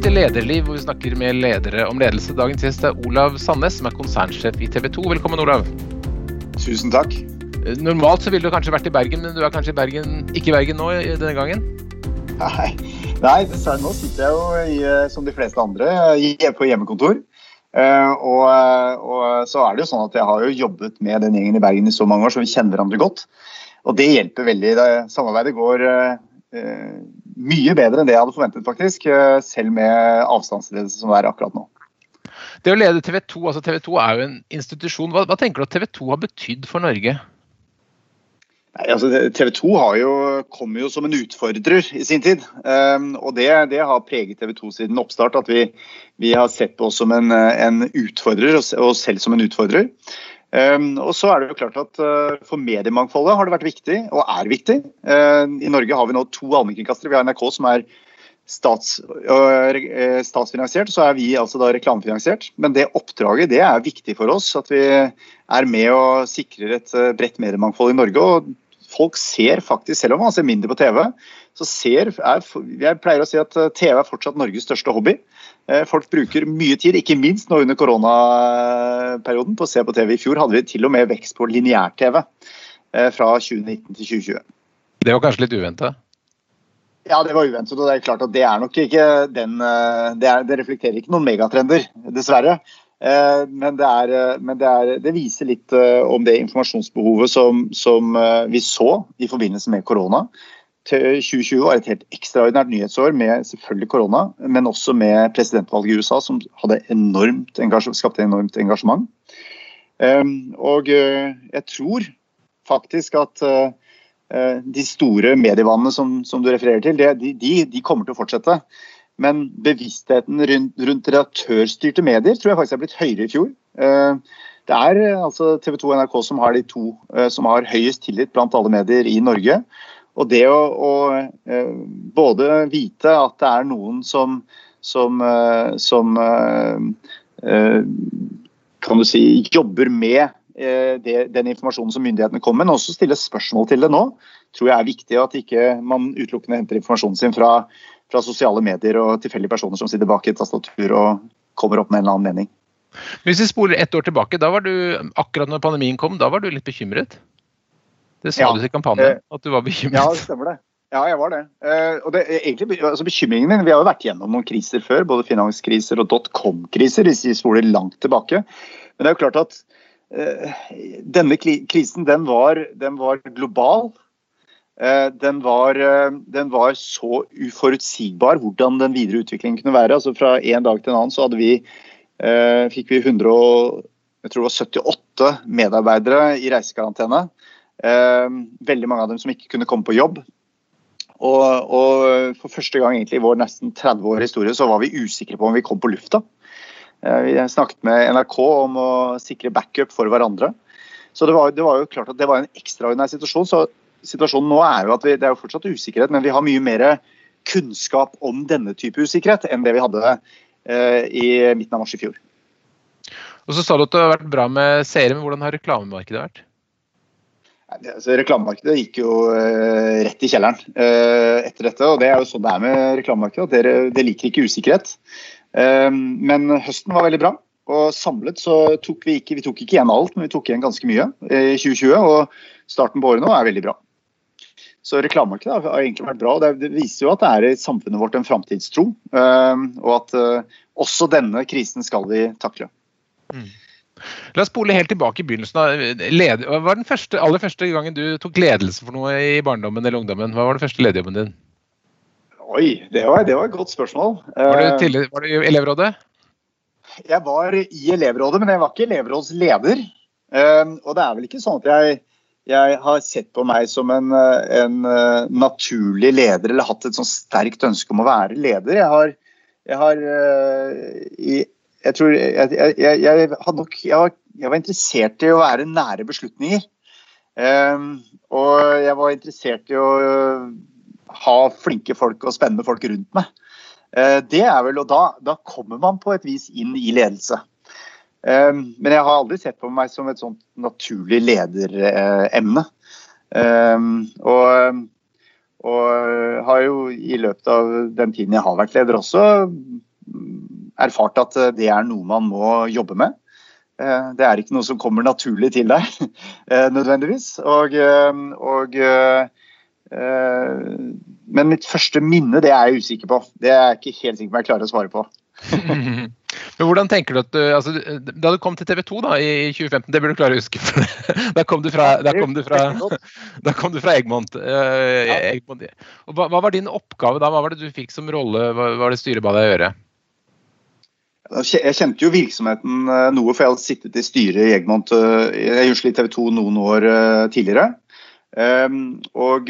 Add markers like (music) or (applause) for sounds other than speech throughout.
Velkommen til Lederliv, hvor vi snakker med ledere om ledelse. Dagens gjest er Olav Sandnes, som er konsernsjef i TV 2. Velkommen, Olav. Tusen takk. Normalt så ville du kanskje vært i Bergen, men du er kanskje i Bergen, ikke i Bergen nå denne gangen? Nei, Nei. Nå sitter jeg jo i, eh, som de fleste andre på hjemmekontor. Og, og, så er det jo sånn at jeg har jo jobbet med den gjengen i Bergen i så mange år, så vi kjenner hverandre godt. Og det hjelper veldig. Det, samarbeidet går mye bedre enn det jeg hadde forventet, faktisk. Uh, selv med avstandsledelse som det er akkurat nå. Det å lede TV 2, altså TV 2 er jo en institusjon. Hva, hva tenker du at TV 2 har betydd for Norge? Nei, altså TV 2 jo, kom jo som en utfordrer i sin tid. Um, og det, det, har preget TV 2 siden oppstart. At vi, vi har sett på oss som en, en utfordrer, og oss selv som en utfordrer. Um, og så er det jo klart at uh, For mediemangfoldet har det vært viktig, og er viktig. Uh, I Norge har vi nå to allmennkringkastere. Vi har NRK som er stats, uh, statsfinansiert, så er vi altså da reklamefinansiert. Men det oppdraget det er viktig for oss. At vi er med og sikrer et bredt mediemangfold i Norge. og folk ser faktisk, selv om man ser mindre på TV, så ser er, Jeg pleier å si at eh, TV er fortsatt Norges største hobby. Eh, folk bruker mye tid, ikke minst nå under koronaperioden, på å se på TV. I fjor hadde vi til og med vekst på lineær-TV eh, fra 2019 til 2020. Det var kanskje litt uventa? Ja, det var uventet. og Det er klart at det er nok ikke den Det, er, det reflekterer ikke noen megatrender, dessverre. Eh, men, det, er, eh, men det, er, det, viser litt eh, om det informasjonsbehovet som, som, vi så i forbindelse med korona. 2020 var et helt ekstraordinært nyhetsår med selvfølgelig korona, men også med presidentvalget i USA, som hadde enormt skapte enormt engasjement. Og jeg tror faktisk at de store medievannene som, som du refererer til, de, de, de kommer til å fortsette. Men bevisstheten rundt, rundt redaktørstyrte medier tror jeg faktisk er blitt høyere i fjor. Eh, det er eh, altså TV 2 og NRK som har de to eh, som har høyest tillit blant alle medier i Norge. Og det å, å både vite at det er noen som, som, som kan du si, jobber med det, den informasjonen som myndighetene kommer med, men også stille spørsmål til det nå, tror jeg er viktig. At ikke man utelukkende henter informasjonen sin fra fra sosiale medier og tilfeldige personer som sitter bak et tastatur og kommer opp med en eller annen mening. Hvis vi spoler ett år tilbake, da var du, akkurat når pandemien kom, da var du litt bekymret? Det sa ja, du i kampanjen, eh, at du var bekymret? Ja, det stemmer det. Ja, jeg var det. Uh, og det, egentlig, altså Bekymringen min Vi har jo vært gjennom noen kriser før, både finanskriser og dotcom-kriser, hvis vi spoler langt tilbake. Men det er jo klart at denne krisen den var, den var global. Eh, den var, eh, den var, så uforutsigbar hvordan den videre utviklingen kunne være. Altså Fra en dag til en annen så vi, eh, fikk vi 178 medarbeidere i reisekarantene. Veldig mange av dem som ikke kunne komme på jobb. Og, og for første gang i vår nesten 30 år historie så var vi usikre på om vi kom på lufta. Vi snakket med NRK om å sikre backup for hverandre. Så det var, det var jo klart at det var en ekstraordinær situasjon. så situasjonen nå er jo at vi, det er jo fortsatt usikkerhet, men vi har mye mer kunnskap om denne type usikkerhet enn det vi hadde eh, i midten av mars i fjor. Og så sa du at det har vært bra med seere, men hvordan har reklamemarkedet vært? Altså, reklamemarkedet gikk jo uh, rett i kjelleren uh, etter dette. og Det er jo sånn det er med reklamemarkedet. at det, det liker ikke usikkerhet. Uh, men høsten var veldig bra. Og samlet så tok vi ikke vi tok ikke igjen alt, men vi tok igjen ganske mye i 2020. Og starten på året nå er veldig bra. Så reklamemarkedet har egentlig vært bra. og Det viser jo at det er i samfunnet vårt en framtidstro. Ehm, og at eh, også denne krisen skal vi takle. Mm. La oss spole helt tilbake i begynnelsen. Led Hva var den første, aller første gangen du tok ledelse for noe i barndommen eller ungdommen? Hva var den første lederjobben din? Oi, det var, det var, et godt spørsmål. Var du, til, var du i elevrådet? Jeg var i elevrådet, men jeg var ikke elevrådsleder. Ehm, og det er vel ikke sånn at jeg jeg har sett på meg som en, en, eh, naturlig leder, eller hatt et sånn sterkt ønske om å være leder. Jeg har, jeg har eh, jeg, tror jeg, jeg, jeg, nok, var, jeg, var, interessert i å være nære beslutninger. Um, og jeg var interessert i å ha flinke folk og spennende folk rundt meg. Det er vel, og da, da kommer man på et vis inn i ledelse. Ehm, men jeg har aldri sett på meg som et sånt naturlig lederemne. Ehm, og, og har jo i løpet av den tiden jeg har vært leder også, erfart at det er noe man må jobbe med. Det er ikke noe som kommer naturlig til deg, (laughs) nødvendigvis. Og, og, men mitt første minne, det er jeg usikker på. Det er jeg ikke helt sikker på om jeg klarer å svare på. (laughs) Men hvordan tenker du at du, altså, Da du kom til TV 2 da, i 2015, det burde du klare å huske. for (laughs) Da kom du fra, da kom du fra, (laughs) da kom du fra Egmont. Eh, Egmont. Og hva, hva, var din oppgave da? Hva var det du fikk som rolle? Hva var det styret ba deg gjøre? Jeg kjente jo virksomheten eh, noe, for jeg hadde sittet i styret i Egmont eh, jeg i TV 2 noen år eh, tidligere. Um, og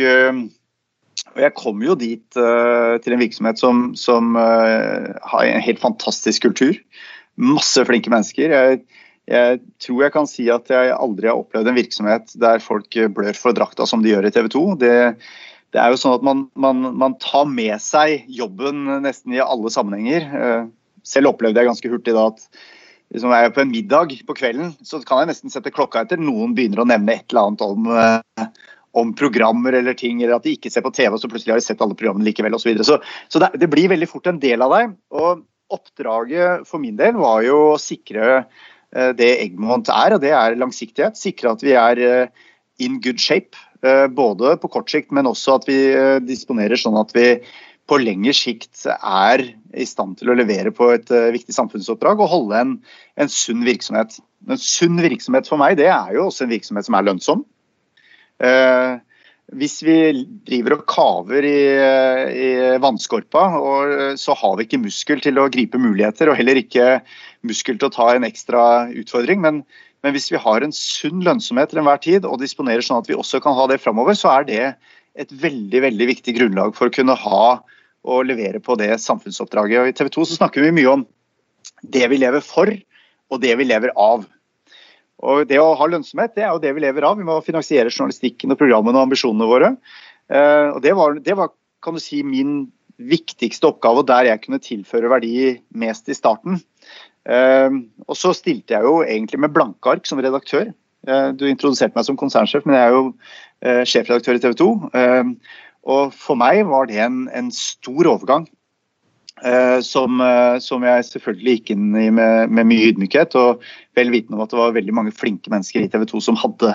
og jeg kom jo dit uh, til en virksomhet som, som uh, har en helt fantastisk kultur. Masse flinke mennesker. Jeg, jeg, tror jeg kan si at jeg aldri har opplevd en virksomhet der folk blør for drakta som de gjør i TV 2. Det, det er jo sånn at man, man, man, tar med seg jobben nesten i alle sammenhenger. Uh, selv opplevde jeg ganske hurtig da at liksom er på en middag på kvelden, så kan jeg nesten sette klokka etter noen begynner å nevne et eller annet om om programmer eller ting, eller at de ikke ser på TV, og så plutselig har de sett alle programmene likevel osv. Så, videre. så Så det, det, blir veldig fort en del av deg. og Oppdraget for min del var jo å sikre uh, det Egmont er, og det er langsiktighet. Sikre at vi er uh, in good shape, uh, både på kort sikt, men også at vi disponerer sånn at vi på lengre sikt er i stand til å levere på et viktig samfunnsoppdrag og holde en, en sunn virksomhet. En sunn virksomhet for meg det er jo også en virksomhet som er lønnsom. Eh, hvis vi driver og kaver i, i vannskorpa, og, eh, så har vi ikke muskel til å gripe muligheter, og heller ikke muskel til å ta en ekstra utfordring. Men, men hvis vi har en sunn lønnsomhet til enhver tid, og disponerer sånn at vi også kan ha det framover, så er det et veldig veldig viktig grunnlag for å kunne ha og levere på det samfunnsoppdraget. Og I TV 2 så snakker vi mye om det vi lever for, og det vi lever av. Og Det å ha lønnsomhet det er jo det vi lever av. Vi må finansiere journalistikken og programmene og ambisjonene våre. Eh, og Det var, det var kan du si, min viktigste oppgave, og der jeg kunne tilføre verdi mest i starten. Eh, og så stilte jeg jo egentlig med blanke ark som redaktør. Eh, du introduserte meg som konsernsjef, men jeg er jo sjefredaktør i TV 2. Og for meg var det en, en stor overgang. Eh, som, eh, som, jeg selvfølgelig gikk inn i med, med mye ydmykhet. Og vel vitende om at det var veldig mange flinke mennesker i TV 2 som hadde,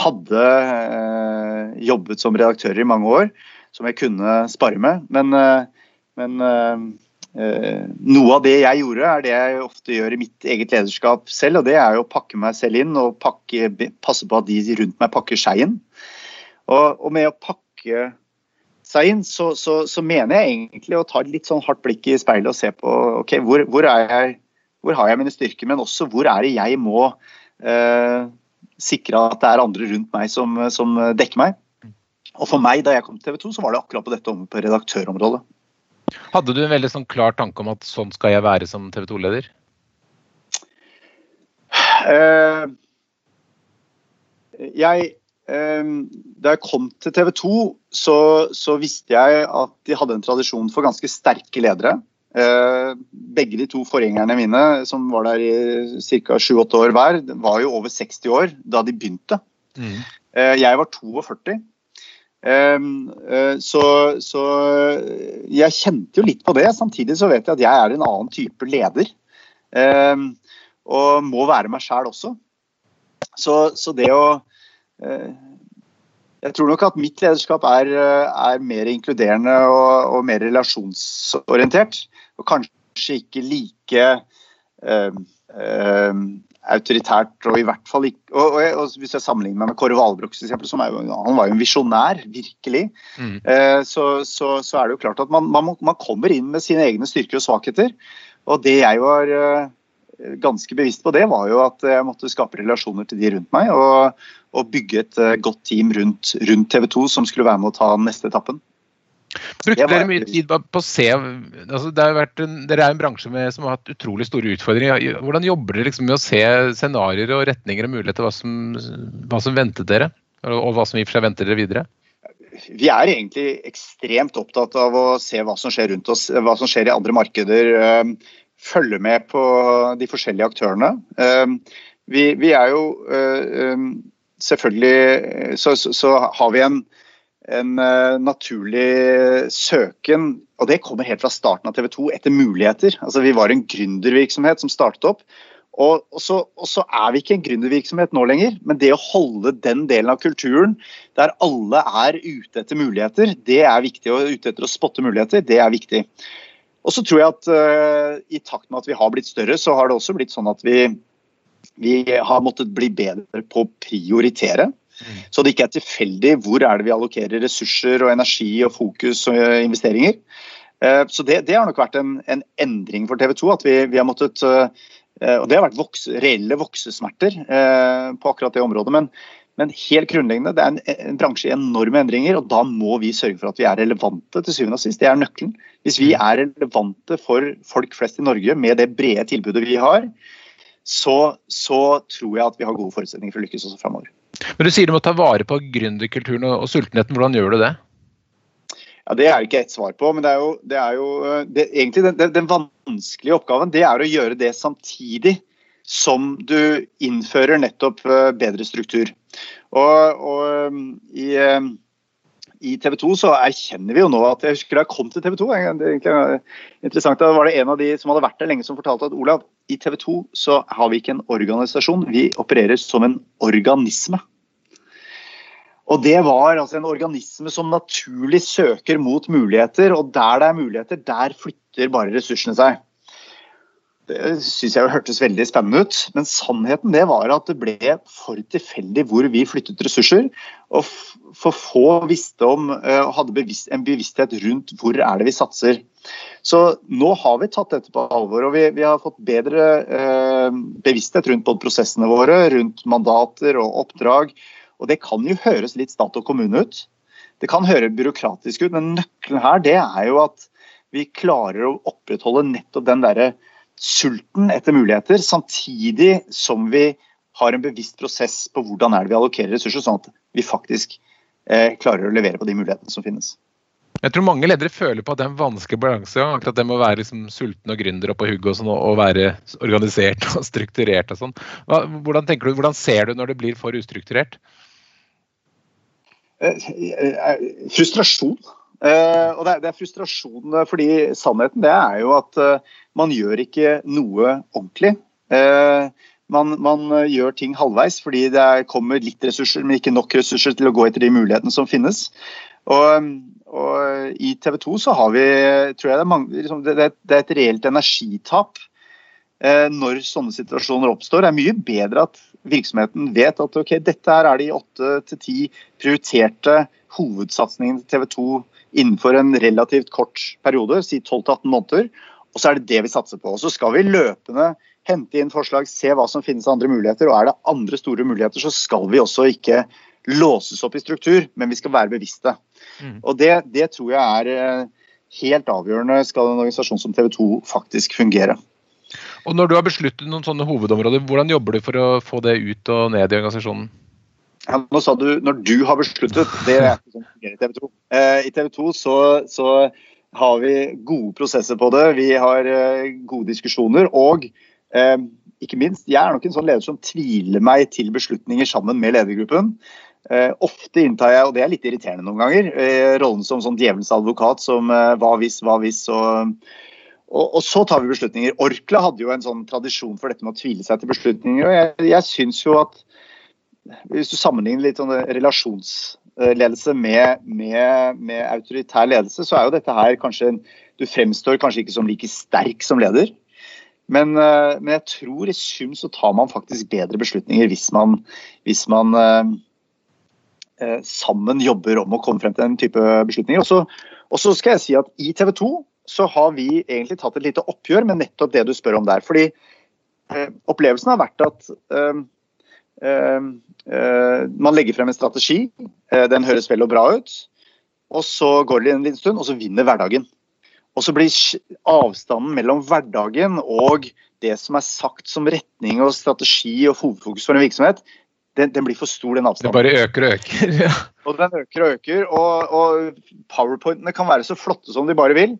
hadde eh, jobbet som redaktører i mange år, som jeg kunne spare med. Men, eh, men eh, noe av det jeg gjorde, er det jeg ofte gjør i mitt eget lederskap selv. Og det er jo å pakke meg selv inn og pakke, passe på at de rundt meg pakker seg inn. Og, og med å pakke seg inn, så, så, så, mener jeg egentlig å ta et litt sånn hardt blikk i speilet og se på ok, hvor, hvor, jeg, hvor har jeg mine styrker, men også hvor er det jeg må eh, sikre at det er andre rundt meg som, som, dekker meg. Og for meg, da jeg kom til TV 2, så var det akkurat på dette på redaktørområdet. Hadde du en veldig sånn klar tanke om at sånn skal jeg være som TV 2-leder? Eh, jeg da jeg kom til TV 2, så, så, visste jeg at de hadde en tradisjon for ganske sterke ledere. Ehm, begge de to forgjengerne mine, som var der i ca. 7-8 år hver, var jo over 60 år da de begynte. Mm. Ehm, jeg var 42. Så, så, jeg kjente jo litt på det. Samtidig så vet jeg at jeg er en annen type leder. Og må være meg sjæl også. Så, så det å Eh, jeg tror nok at mitt lederskap er, eh, er mer inkluderende og, og, mer relasjonsorientert. Og kanskje ikke like uh, uh, autoritært, og i hvert fall ikke og, og, og Hvis jeg sammenligner meg med Kåre Valbrok, som han var jo en visjonær, virkelig. Mm. Uh, så, så, så, er det jo klart at man, man, man, kommer inn med sine egne styrker og svakheter. Og det jeg var ganske bevisst på det, var jo at jeg måtte skape relasjoner til de rundt meg. Og, og bygge et uh, godt team rundt, rundt, TV 2 som skulle være med å ta neste etappen. Brukte dere mye tid på å se altså en, Dere er en bransje med, som har hatt utrolig store utfordringer. Hvordan jobber dere liksom med å se scenarioer og retninger og muligheter, hva som, hva som ventet dere? Og hva som i og for seg venter dere videre? Vi er egentlig ekstremt opptatt av å se hva som skjer rundt oss, hva som skjer i andre markeder. Eh, følge med på de forskjellige aktørene. Eh, vi, vi er jo selvfølgelig så, så, har vi en, en uh, naturlig søken, og det kommer helt fra starten av TV 2, etter muligheter. Altså, vi var en gründervirksomhet som startet opp. Og, så, og, så, er vi ikke en gründervirksomhet nå lenger, men det å holde den delen av kulturen der alle er ute etter muligheter, det er viktig. Og ute etter å spotte muligheter, det er viktig. Og så tror jeg at uh, i takt med at vi har blitt større, så har det også blitt sånn at vi, vi har måttet bli bedre på å prioritere. Mm. Så det ikke er tilfeldig hvor er det vi allokerer ressurser og energi og fokus og investeringer. Uh, så det, det, har nok vært en, en endring for TV 2. At vi, vi har måttet uh, Og det har vært vokse, reelle voksesmerter på akkurat det området. Men, men helt grunnleggende, det er en, en, bransje i enorme endringer, og da må vi sørge for at vi er relevante til syvende og sist. Det er nøkkelen. Hvis vi mm. er relevante for folk flest i Norge med det brede tilbudet vi har, så, så tror jeg at vi har gode forutsetninger for å lykkes også framover. Men Du sier du må ta vare på gründerkulturen og, sultenheten. Hvordan gjør du det? Ja, Det er ikke ett svar på, men det er jo, det er jo det, egentlig den, den, den, vanskelige oppgaven det er å gjøre det samtidig som du innfører nettopp eh, bedre struktur. Og, og um, i, um, i TV 2 så erkjenner vi jo nå at Jeg husker da jeg kom til TV 2. Det er interessant, Da var det en av de som hadde vært der lenge som fortalte at Olav, i TV 2 så har vi ikke en organisasjon, vi opererer som en organisme. Og Det var altså en organisme som naturlig søker mot muligheter, og der det er muligheter, der flytter bare ressursene seg. Det syns jeg hørtes veldig spennende ut. Men sannheten det var at det ble for tilfeldig hvor vi flyttet ressurser. Og for få visste om og eh, hadde bevisst, en bevissthet rundt hvor er det vi satser. Så nå har vi tatt dette på alvor, og vi, vi har fått bedre eh, bevissthet rundt både prosessene våre, rundt mandater og oppdrag. Og det kan jo høres litt stat og kommune ut. Det kan høre byråkratisk ut, men nøkkelen her det er jo at vi klarer å opprettholde nettopp den derre sulten etter muligheter, samtidig som vi har en bevisst prosess på hvordan er det vi allokerer ressurser, sånn at vi faktisk eh, klarer å levere på de mulighetene som finnes. Jeg tror mange ledere føler på at det er en vanskelig balanse. akkurat Det med å være liksom sulten og gründer og på hugget og, sånn, og være organisert og (laughs) strukturert. og sånn. Hvordan, du, hvordan ser du når det blir for ustrukturert? Eh, eh, frustrasjon. Uh, og det er, det er, frustrasjon, fordi sannheten det er jo at uh, man gjør ikke noe ordentlig. Man, man, gjør ting halvveis fordi det er, kommer litt ressurser, men ikke nok ressurser til å gå etter de mulighetene som finnes. Og, og i TV 2 så har vi tror jeg det er, mange, liksom, det, det er et reelt energitap når sånne situasjoner oppstår. Det er mye bedre at virksomheten vet at ok, dette her er de åtte til ti prioriterte hovedsatsingene til TV 2 innenfor en relativt kort periode, si 12-18 måneder. Og så er det det vi satser på. Og så skal vi løpende hente inn forslag, se hva som finnes av andre muligheter. Og er det andre store muligheter, så skal vi også ikke låses opp i struktur, men vi skal være bevisste. Mm. Og det, det, tror jeg er eh, helt avgjørende skal en organisasjon som TV 2 faktisk fungere. Og Når du har besluttet noen sånne hovedområder, hvordan jobber du for å få det ut og ned i organisasjonen? Ja, nå sa du 'når du har besluttet'. Det er sånn i TV 2. Eh, I TV 2 så, så, har vi gode prosesser på det. Vi har eh, gode diskusjoner. Og eh, ikke minst, jeg er nok en sånn leder som tviler meg til beslutninger sammen med ledergruppen. Eh, ofte inntar jeg, og det er litt irriterende noen ganger, eh, rollen som sånn djevelens advokat som eh, hva hvis, hva hvis. og og, og, så tar vi beslutninger. Orkla hadde jo en sånn tradisjon for dette med å tvile seg til beslutninger. og Jeg, jeg syns jo at hvis du sammenligner litt sånn relasjonsledelse med, med, med, autoritær ledelse, så er jo dette her kanskje Du fremstår kanskje ikke som like sterk som leder. Men, eh, men jeg tror i sum så tar man faktisk bedre beslutninger hvis man, hvis man eh, eh sammen jobber om å komme frem til den type beslutninger. Og så skal jeg si at i TV 2 så har vi egentlig tatt et lite oppgjør med nettopp det du spør om der. Fordi eh, opplevelsen har vært at eh, Eh, eh, man legger frem en strategi, eh, den høres vel og bra ut. Og så går det en liten stund, og så vinner hverdagen. Og så blir avstanden mellom hverdagen og det som er sagt som retning og strategi og hovedfokus for en virksomhet, den, den blir for stor, den avstanden. Det bare øker og øker. (laughs) ja. Og den øker og øker. Og, og powerpointene kan være så flotte som de bare vil.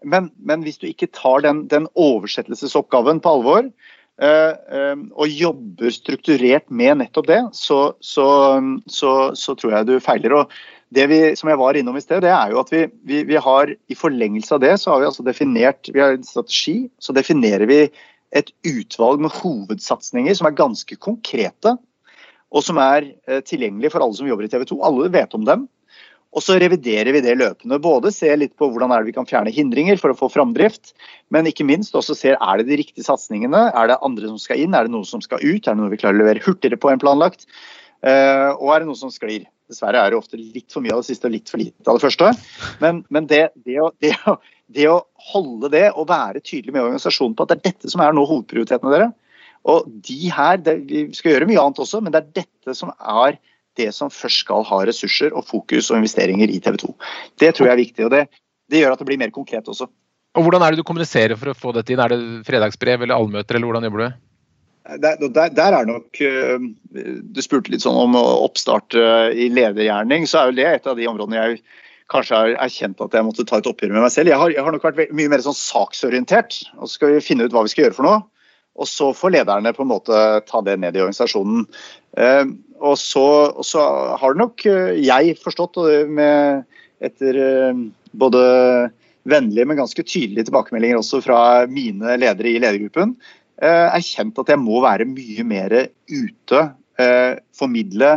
Men, men hvis du ikke tar den, den oversettelsesoppgaven på alvor, Eh, eh, og jobber strukturert med nettopp det, så, så, så, så, tror jeg du feiler. Og det vi, som jeg var innom i sted, det er jo at vi, vi, vi har i forlengelse av det så har vi altså definert Vi har en strategi, så definerer vi et utvalg med hovedsatsinger som er ganske konkrete, og som er tilgjengelig tilgjengelige for alle som jobber i TV 2. Alle vet om dem. Og så reviderer vi det løpende. Både se litt på hvordan vi kan fjerne hindringer for å få framdrift, men ikke minst også se er det de riktige satsingene. Er det andre som skal inn, er det noe som skal ut, er det noe vi klarer å levere hurtigere på enn planlagt? Uh, og er det noe som sklir? Dessverre er det ofte litt for mye av det siste og litt for lite av det første. Men, men det, det, å, det, å, det, å, holde det og være tydelig med organisasjonen på at det er dette som er nå hovedprioritetene dere. Og de her, Vi skal gjøre mye annet også, men det er dette som er det som først skal ha ressurser og fokus og investeringer i TV 2. Det tror jeg er viktig, og det, det gjør at det blir mer konkret også. Og Hvordan er det du kommuniserer for å få dette inn? Er det fredagsbrev eller allmøter, eller hvordan jobber du? Der, der, der, er nok eh, Du spurte litt sånn om oppstart eh, i ledergjerning. Så er jo det et av de områdene jeg kanskje har erkjent at jeg måtte ta et oppgjør med meg selv. Jeg har, jeg har nok vært mye mer sånn saksorientert. og Så skal vi finne ut hva vi skal gjøre for noe. Og så får lederne på en måte ta det ned i organisasjonen. Eh, og så, og så har nok eh, jeg forstått, med, etter eh, både vennlige, men ganske tydelige tilbakemeldinger også fra mine ledere i ledergruppen, erkjent at jeg må være mye mer ute, formidle.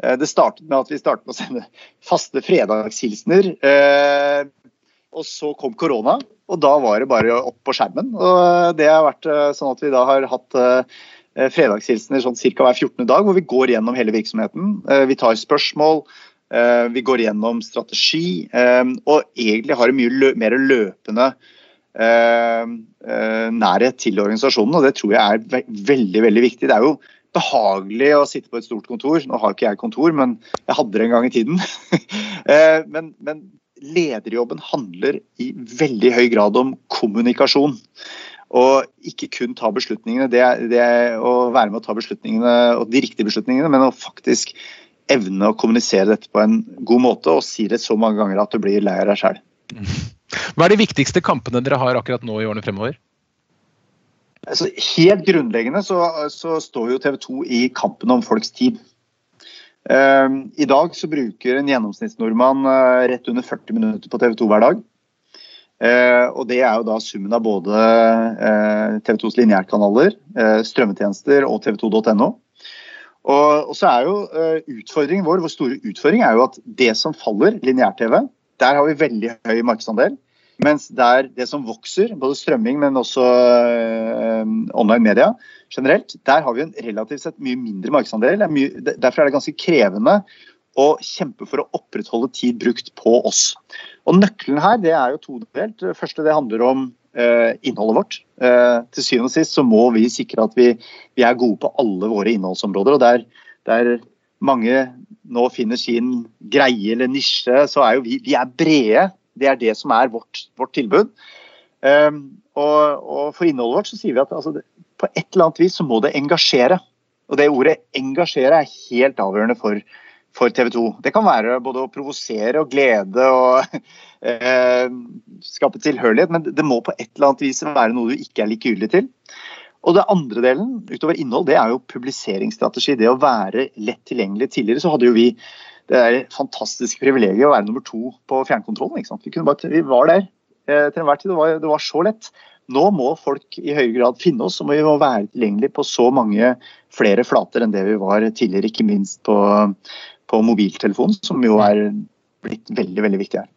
Det startet med at vi startet med å sende faste fredagshilsener. Og så kom korona, og da var det bare opp på skjermen. Og det har vært sånn at vi da har hatt Eh, fredagshilsener sånn ca. hver 14. dag, hvor vi går gjennom hele virksomheten. Eh, vi tar spørsmål, eh, vi går gjennom strategi, og egentlig har en mye mer løpende nærhet til organisasjonen. og Det tror jeg er veldig veldig viktig. Det er jo behagelig å sitte på et stort kontor. Nå har ikke jeg kontor, men jeg hadde det en gang i tiden. (laughs) men, men lederjobben handler i veldig høy grad om kommunikasjon. Og ikke kun ta beslutningene, det det å være med å ta beslutningene, og de riktige beslutningene, men å faktisk evne å kommunisere dette på en god måte og si det så mange ganger at du blir lei av deg sjøl. Hva er de viktigste kampene dere har akkurat nå i årene fremover? Altså, helt grunnleggende så, så, står jo TV 2 i kampen om folks tid. Uh, I dag så bruker en gjennomsnittsnordmann uh, rett under 40 minutter på TV 2 hver dag. Eh, og Det er jo da summen av både eh, TV 2s lineærkanaler, eh, strømmetjenester og tv2.no. Og, så er jo eh, utfordringen vår, Vår store utfordring er jo at det som faller, lineær-TV, der har vi veldig høy markedsandel. Mens der det som vokser, både strømming, men også eh, online media generelt, der har vi en relativt sett mye mindre markedsandel. Er derfor er det ganske krevende å kjempe for å opprettholde tid brukt på oss. Og Nøkkelen her det er jo todelt. Det første det handler om eh, innholdet vårt. Uh, til syvende og sist så må vi sikre at vi, vi, er gode på alle våre innholdsområder. og der, der mange nå finner sin greie eller nisje, så er jo vi, vi er brede. Det er det som er vårt, vårt tilbud. Um, og, og, for innholdet vårt så sier vi at altså, på et eller annet vis så må det engasjere. Og det ordet 'engasjere' er helt avgjørende for, for TV 2. Det kan være både å provosere og glede og (laughs) eh, skape tilhørighet, men det må på et eller annet vis være noe du ikke er likegyldig til. Og det andre delen, utover innhold, det er jo publiseringsstrategi. Det å være lett tilgjengelig. Tidligere så hadde jo vi det der fantastiske privilegiet å være nummer to på fjernkontrollen. Vi, bare, vi, var der eh, til enhver tid. Det var, det var så lett. Nå må folk i høyere grad finne oss, og vi må være tilgjengelig på så mange flere flater enn det vi var tidligere, ikke minst på, på mobiltelefonen, som jo er blitt veldig, veldig viktig her.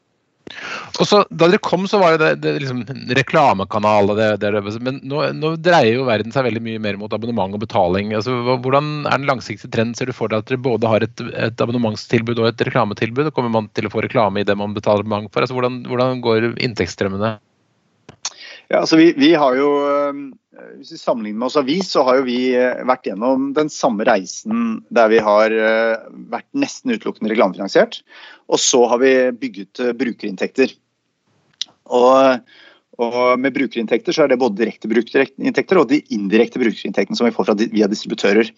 Og så, Da dere kom, så var det, det liksom, reklamekanal. Det, det, men nå, nå, dreier jo verden seg veldig mye mer mot abonnement og betaling. Altså, hvordan er den langsiktige trenden? Ser du for deg at dere både har et, et abonnementstilbud og et reklametilbud? Kommer man til å få reklame i det man betaler abonnement for? Altså, hvordan, hvordan går inntektsstrømmene? Ja, altså vi, vi har jo Eh, hvis vi sammenligner med oss avis, så har jo vi eh, vært gjennom den samme reisen der vi har eh, vært nesten utelukkende reklamefinansiert. Og så har vi bygget brukerinntekter. Og, og, med brukerinntekter så er det både direkte brukerinntekter og de indirekte brukerinntektene som vi får fra, via distributører.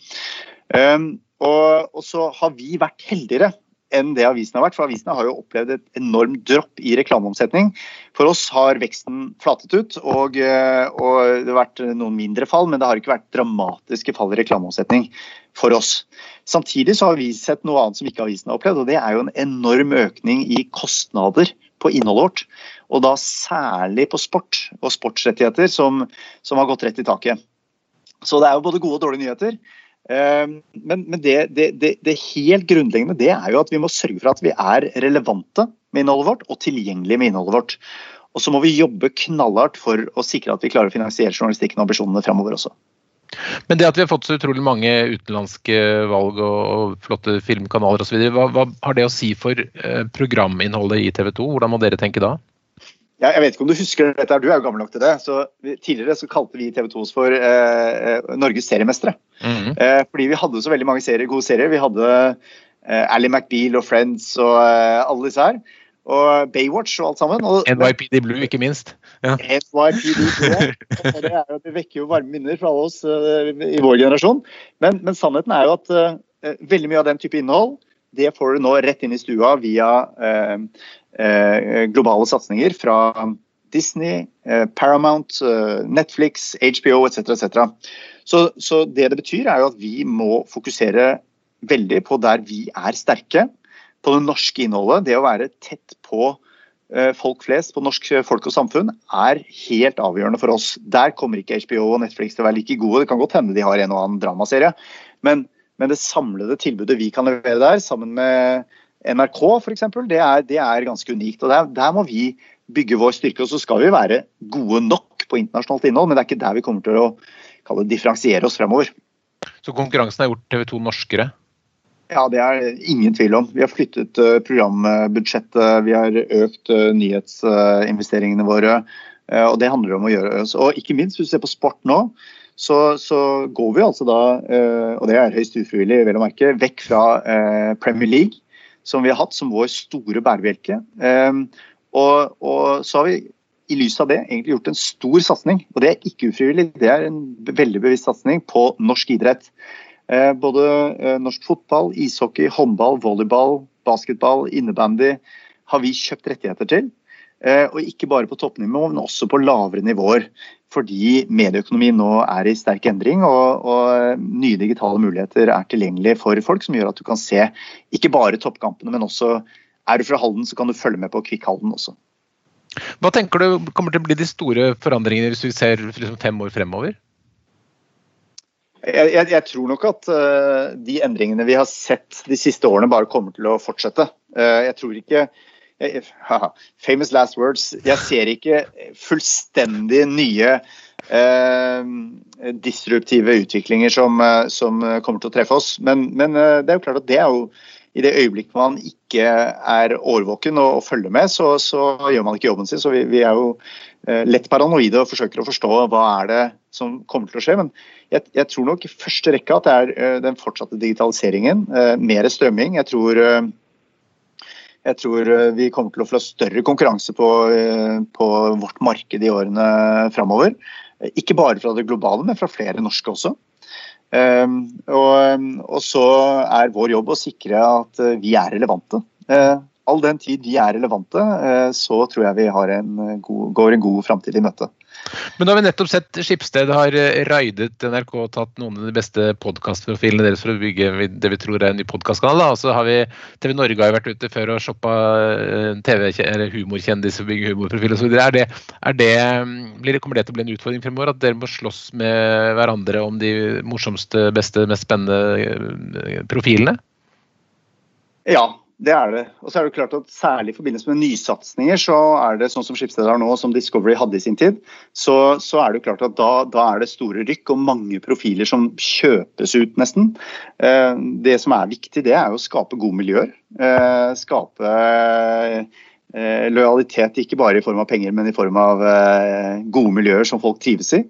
Um, og, og, så har vi vært heldigere enn det avisene har vært. For avisene har jo opplevd et enormt dropp i reklameomsetning. For oss har veksten flatet ut, og, eh, og, det har vært noen mindre fall, men det har ikke vært dramatiske fall i reklameomsetning for oss. Samtidig så har vi sett noe annet som ikke avisene har opplevd, og det er jo en enorm økning i kostnader på innholdet vårt. Og da særlig på sport og sportsrettigheter, som, som har gått rett i taket. Så det er jo både gode og dårlige nyheter. Ehm, men, men det, det, det, det, helt grunnleggende det er jo at vi må sørge for at vi er relevante med innholdet vårt og tilgjengelige med innholdet vårt. Og så må vi jobbe knallhardt for å sikre at vi klarer å finansiere journalistikken og ambisjonene fremover også. Men det at vi har fått så utrolig mange utenlandske valg og, og flotte filmkanaler osv., hva, hva har det å si for eh, programinnholdet i TV 2? Hvordan må dere tenke da? Ja, jeg vet ikke om du husker dette, du er jo gammel nok til det. så Tidligere så kalte vi TV 2 for eh, eh, Norges seriemestere. Mm -hmm. eh, fordi vi hadde så veldig mange serier, gode serier. Vi hadde eh, Ally McBeal og Friends og eh, alle disse her og Baywatch og alt sammen. Og, NYPD Blue, ikke minst. Ja. NYPD Blue, (laughs) det, jo, det, vekker jo varme minner fra alle oss uh, i vår generasjon. Men, men, sannheten er jo at veldig mye av den type innhold det får du nå rett inn i stua via uh, globale satsinger fra Disney, Paramount, Netflix, HBO etc. etc. Så, så det det betyr, er jo at vi må fokusere veldig på der vi er sterke på det norske innholdet, det å være tett på eh, folk flest, på norsk folk og samfunn, er helt avgjørende for oss. Der kommer ikke HBO og Netflix til å være like gode. Det kan godt hende de har en og annen dramaserie, men, men det samlede tilbudet vi kan levere der, sammen med NRK f.eks., det, er, det er ganske unikt. og der, der, må vi bygge vår styrke. og Så skal vi være gode nok på internasjonalt innhold, men det er ikke der vi kommer til å kalle det, differensiere oss fremover. Så konkurransen har gjort TV 2 norskere? Ja, det er ingen tvil om. Vi har flyttet eh, programbudsjettet, vi har økt eh, nyhetsinvesteringene våre. Eh, og det handler om å gjøre Og ikke minst, hvis du ser på sport nå, så, så går vi altså da, og det er høyst ufrivillig, vel å merke, vekk fra Premier League, som vi har hatt som vår store bærebjelke. Og, og så har vi i lys av det egentlig gjort en stor satsing, og det er ikke ufrivillig, det er en veldig bevisst satsing på norsk idrett. Eh, både eh, norsk fotball, ishockey, håndball, volleyball, basketball, innebandy har vi kjøpt rettigheter til. Eh, og ikke bare på toppnivå, men også på lavere nivåer. Fordi medieøkonomien nå er i sterk endring, og, og, nye digitale muligheter er tilgjengelig for folk, som gjør at du kan se ikke bare toppkampene, men også er du fra Halden, så kan du følge med på Kvikk-Halden også. Hva tenker du kommer til å bli de store forandringene hvis vi ser liksom fem år fremover? Jeg, jeg, jeg, tror nok at uh, de endringene vi har sett de siste årene, bare kommer til å fortsette. Uh, jeg tror ikke Famous last words. Jeg ser ikke fullstendig nye eh, disruptive utviklinger som, som, kommer til å treffe oss. Men, men det er jo klart at det er jo i det øyeblikket man ikke er årvåken og, og følger med, så, så, gjør man ikke jobben sin. Så vi, vi er jo lett paranoide og forsøker å forstå hva er det som kommer til å skje. Men jeg, jeg, tror nok i første rekke at det er den fortsatte digitaliseringen. Mer strømming. Jeg tror, jeg tror vi kommer til å få større konkurranse på, på vårt marked i årene framover. Ikke bare fra det globale, men fra flere norske også. Um, og, og, så er vår jobb å sikre at vi er relevante. all den tid vi er relevante, så tror jeg vi en god, går en god framtid i møte. Men nå har vi nettopp sett Skipsted har eh, raidet NRK og tatt noen av de beste podkastprofilene deres for å bygge det vi tror er en ny podkastkanal. Og så har vi TV Norge har vært ute før og shoppa eh, humorkjendiser og bygge humorprofil osv. Er det, er det, kommer det til å bli en utfordring fremover? At dere må slåss med hverandre om de morsomste, beste, mest spennende eh, profilene? Ja, det er det. Og så er det klart at Særlig i forbindelse med nysatsinger, så er det sånn som Skipsted har nå, som Discovery hadde i sin tid, så, så er det klart at da, da, er det store rykk og mange profiler som kjøpes ut, nesten. Eh, det som er viktig, det er jo å skape gode miljøer. Eh, skape eh, lojalitet ikke bare i form av penger, men i form av gode miljøer som folk trives i.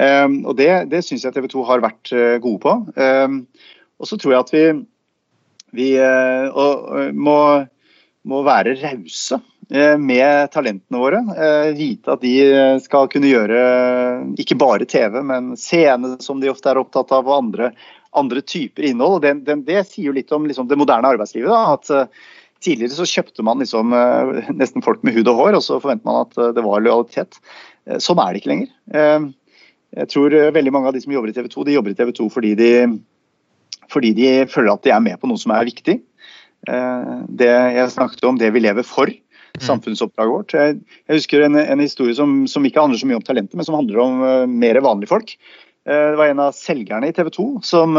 Og Det, det syns jeg TV 2 har vært gode på. og så tror jeg at vi vi og, eh, må, må, være rause eh, med talentene våre. Eh, vite at de skal kunne gjøre ikke bare TV, men scene, som de ofte er opptatt av, og andre, andre typer innhold. Det, det, det sier jo litt om liksom, det moderne arbeidslivet. Da, at Tidligere så kjøpte man liksom, nesten folk med hud og hår, og så forventer man at det var lojalitet. sånn er det ikke lenger. jeg tror veldig mange av de som jobber i TV 2, de jobber i TV 2 fordi de, fordi de føler at de er med på noe som er viktig. det jeg snakket om, det vi lever for. Mm. samfunnsoppdraget vårt. Jeg, husker en, en historie som, som, ikke handler så mye om talentet, men som handler om uh, mer vanlige folk. Uh, det var en av selgerne i TV 2 som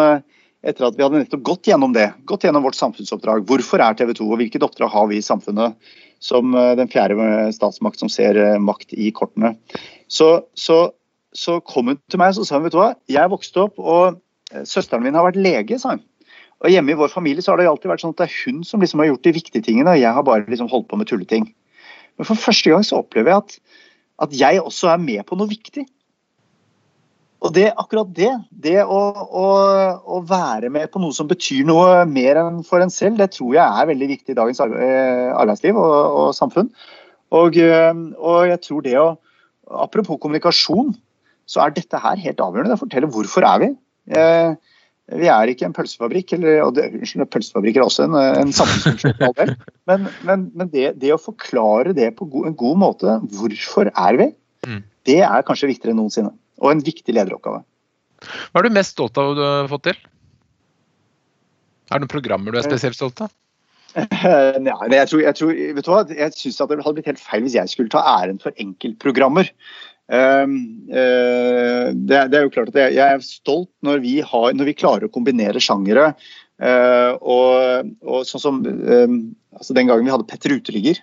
etter at vi hadde nettopp gått gjennom det, gått gjennom vårt samfunnsoppdrag. Hvorfor er TV 2, og hvilket oppdrag har vi i samfunnet som den fjerde statsmakt som ser makt i kortene. Så, så, så kom hun til meg og sa hun, vet du hva, jeg vokste opp og søsteren min har vært lege, sa hun. Og Hjemme i vår familie så har det alltid vært sånn at det er hun som liksom har gjort de viktige tingene, og jeg har bare liksom holdt på med tulleting. Men for første gang så opplever jeg at, at jeg også er med på noe viktig. Og det, akkurat det, det å, å, å, være med på noe som betyr noe mer enn for en selv, det tror jeg er veldig viktig i dagens eh, arbeidsliv og, og samfunn. Og, eh, og, jeg tror det å Apropos kommunikasjon, så er dette her helt avgjørende. Det forteller hvorfor er vi. Eh, vi er ikke en pølsefabrikk, eller, og det, pølsefabrikk er også en, en samfunnsfunksjon. Men, men, men det, det, å forklare det på en god måte, hvorfor er vi, mm. det er kanskje viktigere enn noensinne. Og en viktig lederoppgave. Hva er du mest stolt av å ha fått til? Er det noen programmer du er spesielt stolt av? Nei, jeg tror, jeg tror, vet du hva? Jeg syns det hadde blitt helt feil hvis jeg skulle ta æren for enkeltprogrammer. Ehm, eh, det, er jo klart at jeg, er stolt når vi, har, når vi klarer å kombinere sjangere. Eh, og, og, sånn som ehm, altså Den gangen vi hadde Petter Uteligger,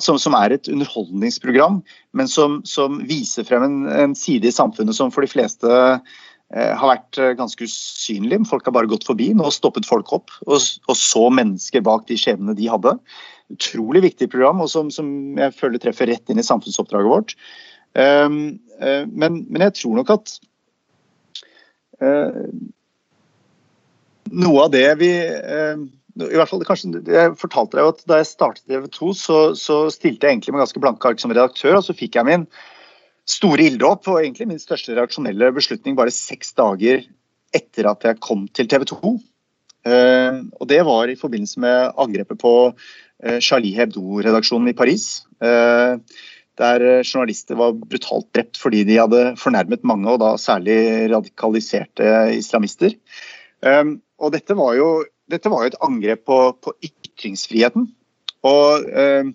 som, som, er et underholdningsprogram, men som, som viser frem en, en, side i samfunnet som for de fleste eh, har vært ganske usynlig. Folk har bare gått forbi. Nå stoppet folk opp og, og så mennesker bak de skjebnene de hadde. Utrolig viktig program, og som, som jeg føler treffer rett inn i samfunnsoppdraget vårt. Ehm, eh, men, men, jeg tror nok at eh, noe av det vi eh, i hvert fall kanskje, Jeg fortalte deg at da jeg startet TV 2, så, så, stilte jeg egentlig med ganske blanke ark som redaktør, og så fikk jeg min store ilddåp og egentlig min største reaksjonelle beslutning bare seks dager etter at jeg kom til TV 2. Uh, og Det var i forbindelse med angrepet på Charlie Hebdo-redaksjonen i Paris. Uh, der eh, journalister var brutalt drept fordi de hadde fornærmet mange, og da særlig radikaliserte islamister. Um, og dette var, jo, dette var jo, et angrep på, på ytringsfriheten. Og um,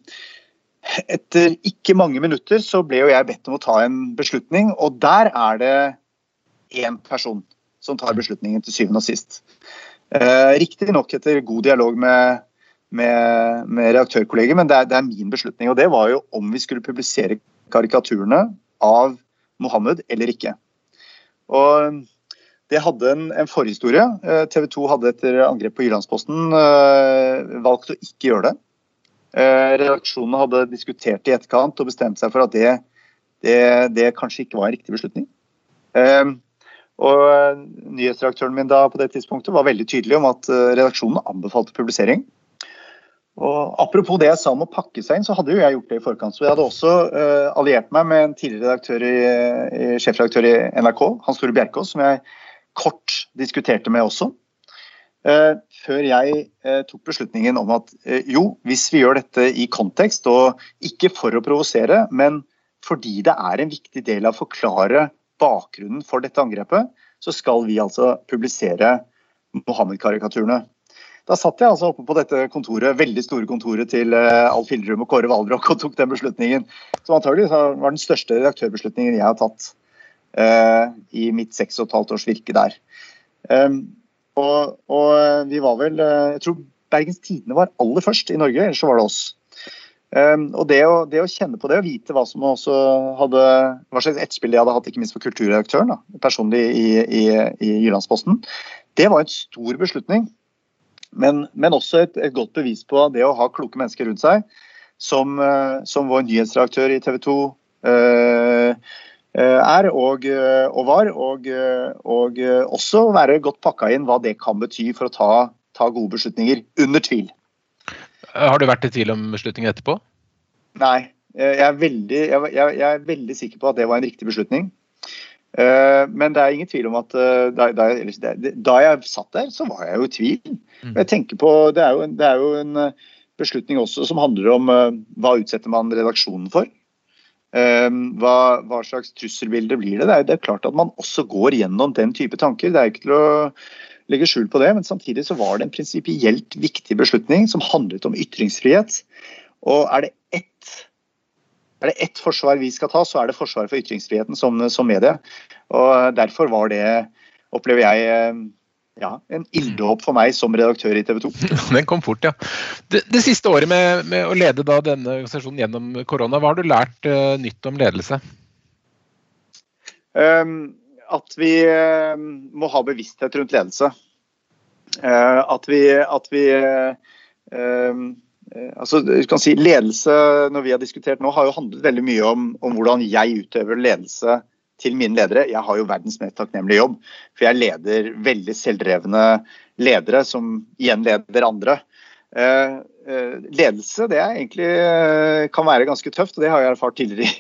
etter ikke mange minutter så ble jo jeg bedt om å ta en beslutning, og der er det én person som tar beslutningen til syvende og sist. Uh, Riktignok etter god dialog med med, med redaktørkolleger, men det er, det er, min beslutning. Og det var jo om vi skulle publisere karikaturene av Mohammed eller ikke. Og det hadde en, en forhistorie. Eh, TV 2 hadde etter angrep på Jyllandsposten uh, valgt å ikke gjøre det. Redaksjonene redaksjonen hadde diskutert i etterkant og bestemt seg for at det, det, det kanskje ikke var en riktig beslutning. Og Nyhetsredaktøren min da på det tidspunktet var veldig tydelig om at redaksjonen anbefalte publisering. Og Apropos det jeg sa om å pakke seg inn, så hadde jo jeg gjort det i forkant. Så jeg hadde også uh, alliert meg med en tidligere redaktør i, sjefredaktør i NRK, Hans Tore Bjerkås, som jeg kort diskuterte med også. Uh, før jeg uh, tok beslutningen om at jo, hvis vi gjør dette i kontekst, og ikke for å provosere, men fordi det er en viktig del av å forklare bakgrunnen for dette angrepet, så skal vi altså publisere Mohammed-karikaturene. Da satt jeg altså oppe på dette kontoret, veldig store kontoret til uh, Alf Hildrum og Kåre Valbrok og tok den beslutningen. Som antagelig var den største redaktørbeslutningen jeg har tatt uh, i mitt seks og et halvt års virke der. Um, og, og, eh, vi var vel Jeg tror Bergens Tidende var aller først i Norge, ellers så var det oss. Um, og det å, det å, kjenne på det og vite hva som også hadde, hva slags etterspill jeg hadde hatt, ikke minst for kulturredaktøren da, personlig i, i, i Jyllandsposten, det var en stor beslutning. Men, men også et, et, godt bevis på det å ha kloke mennesker rundt seg, som, eh, som vår nyhetsredaktør i TV 2 eh, eh, er og, og var. Og, og, også være godt pakka inn hva det kan bety for å ta, ta gode beslutninger, under tvil. Har du vært i tvil om beslutningen etterpå? Nei. Jeg er, veldig, jeg, jeg er veldig sikker på at det var en riktig beslutning. Eh, men det er ingen tvil om at eh, da, da, da, jeg satt der, så var jeg jo i tvil. Mm. Jeg tenker på, Det er jo, det er jo en eh, beslutning også som handler om hva utsetter man redaksjonen for. Hva, hva slags trusselbilde blir det? Det er, det er, klart at man også går gjennom den type tanker. Det er ikke til å legge skjul på det, men samtidig så var det en prinsipielt viktig beslutning som handlet om ytringsfrihet. Og er det ett er det ett forsvar vi skal ta, så er det forsvaret for ytringsfriheten som, som medie. Og Derfor var det, opplever jeg, ja, en ilddåp for meg som redaktør i TV 2. (laughs) Den kom fort, ja. Det, det siste året med, med, å lede denne organisasjonen gjennom korona, hva har du lært uh, nytt om ledelse? Um, at vi uh, må ha bevissthet rundt ledelse. Uh, at vi, at vi Eh, altså, du kan si Ledelse når vi har diskutert nå, har jo handlet veldig mye om, om, hvordan jeg utøver ledelse til mine ledere. Jeg har jo verdens mest takknemlige jobb, for jeg leder veldig selvdrevne ledere som igjen leder andre. Eh, eh, ledelse det er egentlig kan være ganske tøft, og det har jeg erfart tidligere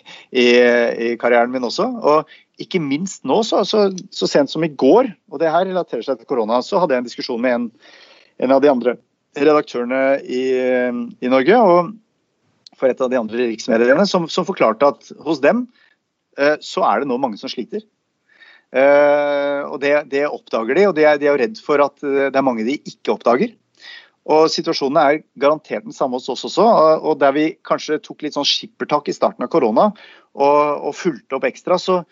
i, i karrieren min også. Og ikke minst nå, så, så, så, sent som i går, og det her relaterer seg til korona, så hadde jeg en diskusjon med en, en av de andre redaktørene i, i, Norge og for et av de andre riksmediene, som, som, forklarte at hos dem eh, så er det nå mange som sliter. Eh, og det, det, oppdager de, og de er, de er redd for at eh, det er mange de ikke oppdager. Og Situasjonen er garantert den samme hos oss også. og Der vi kanskje tok litt sånn skippertak i starten av korona og, og fulgte opp ekstra, så,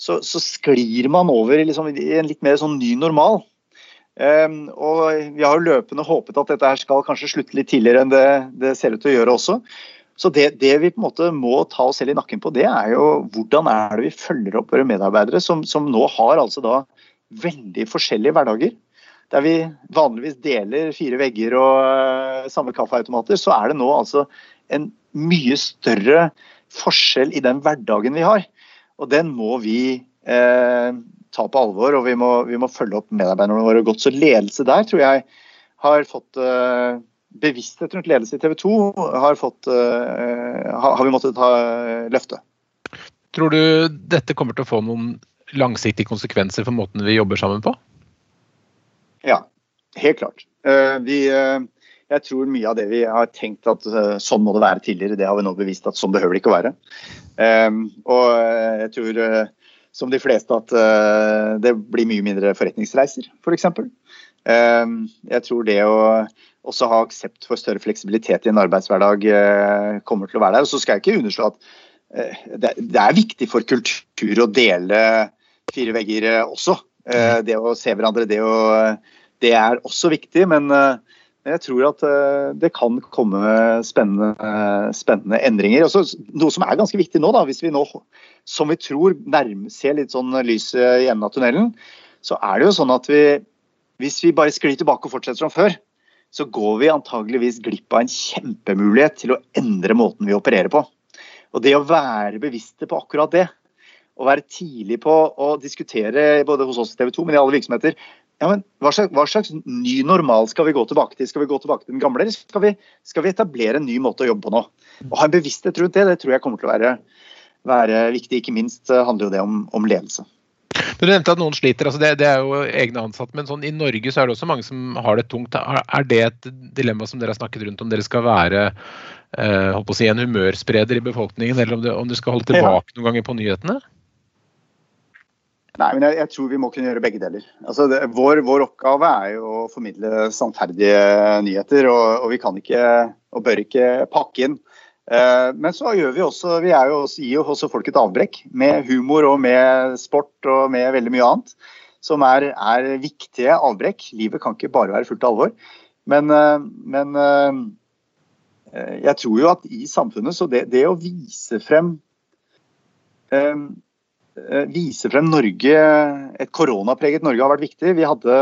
så, så sklir man over liksom, i en litt mer sånn ny normal. Um, og Vi har jo løpende håpet at dette her skal kanskje slutte litt tidligere enn det, det ser ut til å gjøre også. Så det, det, vi på en måte må ta oss selv i nakken på, det er jo hvordan er det vi følger opp våre medarbeidere, som, som nå har altså da veldig forskjellige hverdager. Der vi vanligvis deler fire vegger og uh, samme kaffeautomater, så er det nå altså en mye større forskjell i den hverdagen vi har. Og den må vi ta på alvor, og vi må, vi må følge opp medarbeiderne våre godt. Så ledelse der tror jeg har fått uh, bevissthet rundt ledelse i TV 2 har, fått, uh, har vi måttet ta uh, løfte. Tror du dette kommer til å få noen langsiktige konsekvenser for måten vi jobber sammen på? Ja, helt klart. Vi, jeg tror mye av det vi har tenkt at sånn må det være tidligere, det har vi nå bevist at sånn behøver det ikke å være. Og jeg tror som de fleste at uh, det blir mye mindre forretningsreiser, f.eks. For eksempel. uh, jeg tror det å også ha aksept for større fleksibilitet i en arbeidshverdag uh, kommer til å være der. Og så skal jeg ikke underslå at det, det, er viktig for kultur å dele fire vegger også. det å se hverandre, det, å, det er også viktig. Men jeg tror at det kan komme spennende, spennende endringer. Også, noe som er ganske viktig nå, da, hvis vi nå som vi tror nærmer ser litt sånn lys i enden av tunnelen, så er det jo sånn at vi, hvis vi bare sklir tilbake og fortsetter som før, så går vi antageligvis glipp av en kjempemulighet til å endre måten vi opererer på. Og det å være bevisste på akkurat det, å være tidlig på å diskutere både hos oss i TV 2, men i alle virksomheter ja, men hva slags, hva slags, ny normal skal vi gå tilbake til? Skal vi gå tilbake til den gamle, eller skal vi, skal vi etablere en ny måte å jobbe på nå? Å ha en bevissthet rundt det, det tror jeg kommer til å være være viktig. Ikke minst eh, handler jo det om, om ledelse. Du nevnte at noen sliter, altså det, det, er jo egne ansatte. Men sånn, i Norge så er det også mange som har det tungt. Er det et dilemma som dere har snakket rundt om dere skal være eh, si, en humørspreder i befolkningen, eller om, dere skal holde tilbake noen ganger på nyhetene? Nei, men jeg, jeg, tror vi må kunne gjøre begge deler. Altså, det, vår, vår, oppgave er jo å formidle sannferdige nyheter. Og, og vi kan ikke og bør ikke pakke inn Eh, men så gjør vi også, vi jo også, gir jo også folk et avbrekk med humor og med sport og med veldig mye annet. Som er, er viktige avbrekk. Livet kan ikke bare være fullt av alvor. Men, eh, men, eh, jeg tror jo at i samfunnet så det, det å vise frem Vise frem Norge, et koronapreget Norge har vært viktig. Vi, hadde,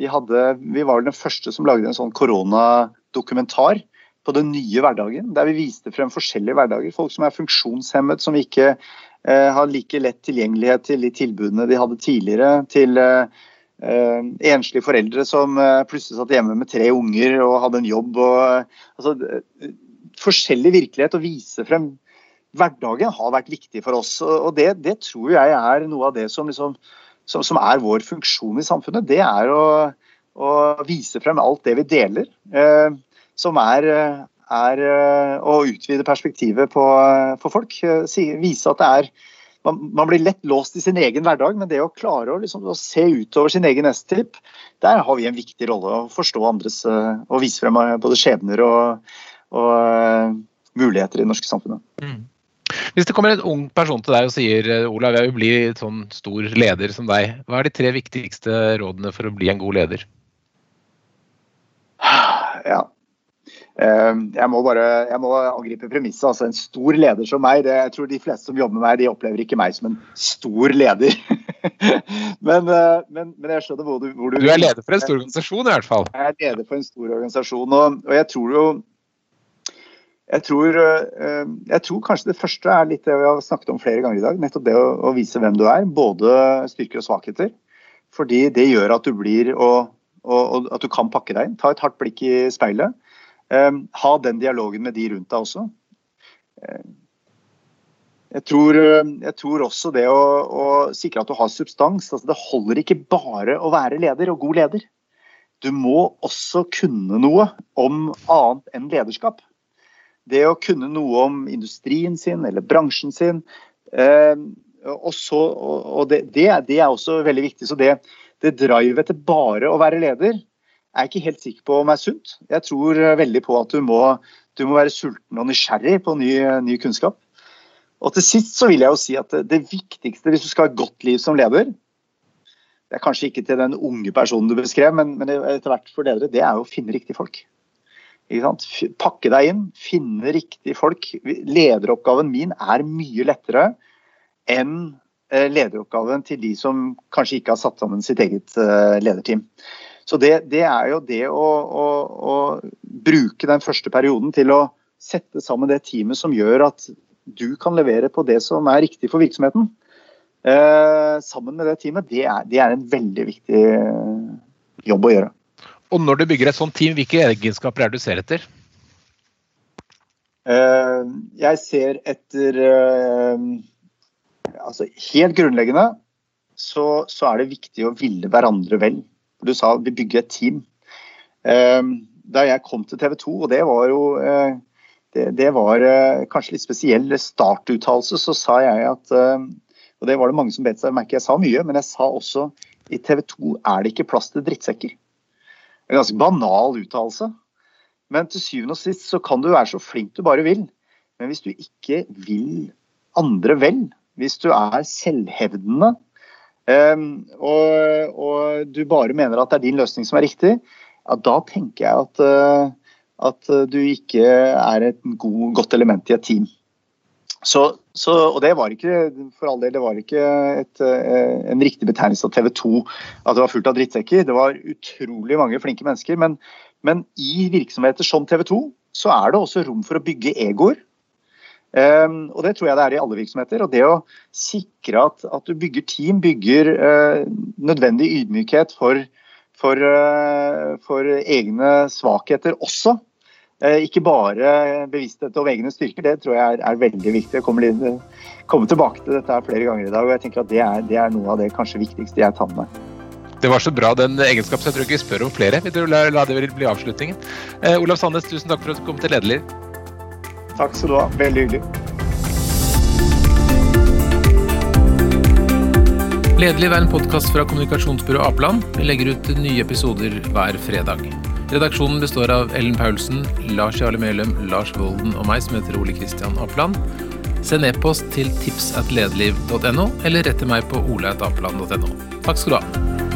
vi, hadde, vi var den første som lagde en sånn koronadokumentar på den nye hverdagen, der vi viste frem forskjellige hverdager. Folk som er funksjonshemmet, som ikke eh, har like lett tilgjengelighet til de tilbudene de hadde tidligere. Til eh, eh enslige foreldre som eh, plutselig satt hjemme med tre unger og hadde en jobb. Og, altså, forskjellig virkelighet å vise frem hverdagen har vært viktig for oss. Og det, det tror jeg er noe av det som, liksom, som, som, er vår funksjon i samfunnet. Det er å, å vise frem alt det vi deler. Eh, som er, er eh, å utvide perspektivet på, for folk. Vise at det er man, blir lett låst i sin egen hverdag, men det å klare å, liksom, å se utover sin egen nesetipp, der har vi en viktig rolle. Å forstå andres og vise frem både skjebner og, og muligheter i det norske samfunnet. Mm. Hvis det kommer en ung person til deg og sier Olav, jeg vil bli sånn stor leder som deg, hva er de tre viktigste rådene for å bli en god leder? Ja. Ehm, jeg må bare jeg må angripe premisset. Altså, en stor leder som meg, det, jeg tror de fleste som jobber med meg, de opplever ikke meg som en stor leder. (laughs) men, eh, men, men, jeg skjønner hvor du, hvor du Du er leder for en stor organisasjon i hvert fall? Jeg er leder for en stor organisasjon. Og, og jeg tror jo jeg tror, eh, jeg tror, kanskje det første er litt det vi har snakket om flere ganger i dag. Nettopp det å, å vise hvem du er. Både styrker og svakheter. Fordi det gjør at du blir og, og, at du kan pakke deg inn. Ta et hardt blikk i speilet. Um, ha den dialogen med de rundt deg også. Um, jeg, tror, jeg tror, også det å, å, sikre at du har substans. Altså det holder ikke bare å være leder og god leder. Du må også kunne noe om annet enn lederskap. Det å kunne noe om industrien sin eller bransjen sin. Eh, og, så, og det, det, det, er også veldig viktig. Så det, det drivet til bare å være leder er jeg ikke helt sikker på om er sunt. Jeg tror veldig på at du må, du må være sulten og nysgjerrig på ny, ny, kunnskap. Og til sist så vil jeg jo si at det, det viktigste hvis du skal ha et godt liv som leder, det er kanskje ikke til den unge personen du beskrev, men, men etter hvert for ledere, det er jo å finne riktige folk. Pakke deg inn, finne riktige folk. Lederoppgaven min er mye lettere enn eh, lederoppgaven til de som kanskje ikke har satt sammen sitt eget eh, lederteam. Så det, det er jo det å, å, å, bruke den første perioden til å sette sammen det teamet som gjør at du kan levere på det som er riktig for virksomheten. Eh, sammen med det teamet, det er, det er en veldig viktig jobb å gjøre. Og når du bygger et sånt team, hvilke egenskaper er det du ser etter? Uh, jeg ser etter uh, Altså helt grunnleggende så, så, er det viktig å ville hverandre vel. Du sa vi bygger et team. Uh, da jeg kom til TV 2, og det var jo det, det, var kanskje litt spesiell startuttalelse, så sa jeg at Og det var det mange som bet seg merke Jeg sa mye, men jeg sa også i TV 2 er det ikke plass til drittsekker. En ganske banal uttalelse. Men til syvende og sist så kan du være så flink du bare vil. Men hvis du ikke vil andre vel, hvis du er selvhevdende um, og, og, du bare mener at det er din løsning som er riktig, ja, da tenker jeg at, uh, at du ikke er et god, godt element i et team. Så, så, og det var ikke for all del, det var ikke et, eh, en riktig betegnelse av TV 2 at det var fullt av drittsekker. Det var utrolig mange flinke mennesker. Men, men i virksomheter som TV 2 så er det også rom for å bygge egoer. Um, og det tror jeg det er i alle virksomheter. Og det å sikre at, at du bygger team, bygger uh, nødvendig ydmykhet for, for, uh, for egne svakheter også. Eh, ikke bare bevissthet om egne styrker, det tror jeg er, er veldig viktig. Jeg kommer, litt, kommer, tilbake til dette flere ganger i dag, og jeg tenker at det er, det er noe av det kanskje viktigste jeg tar med meg. Det var så bra den egenskapen, så jeg tror ikke vi spør om flere. Vi la, la det bli avslutningen. Eh, Olav Sandnes, tusen takk for at du kom til Lederliv. Takk skal du ha. Veldig hyggelig. Lederliv er en podkast fra kommunikasjonsbyrået Apeland. Vi legger ut nye episoder hver fredag. Redaksjonen består av Ellen Paulsen, Lars Jarle Melum, Lars Volden og meg, som heter Ole Kristian Apland. Send e-post til tipsatlederliv.no, eller rett til meg på oleatapeland.no. Takk skal du ha.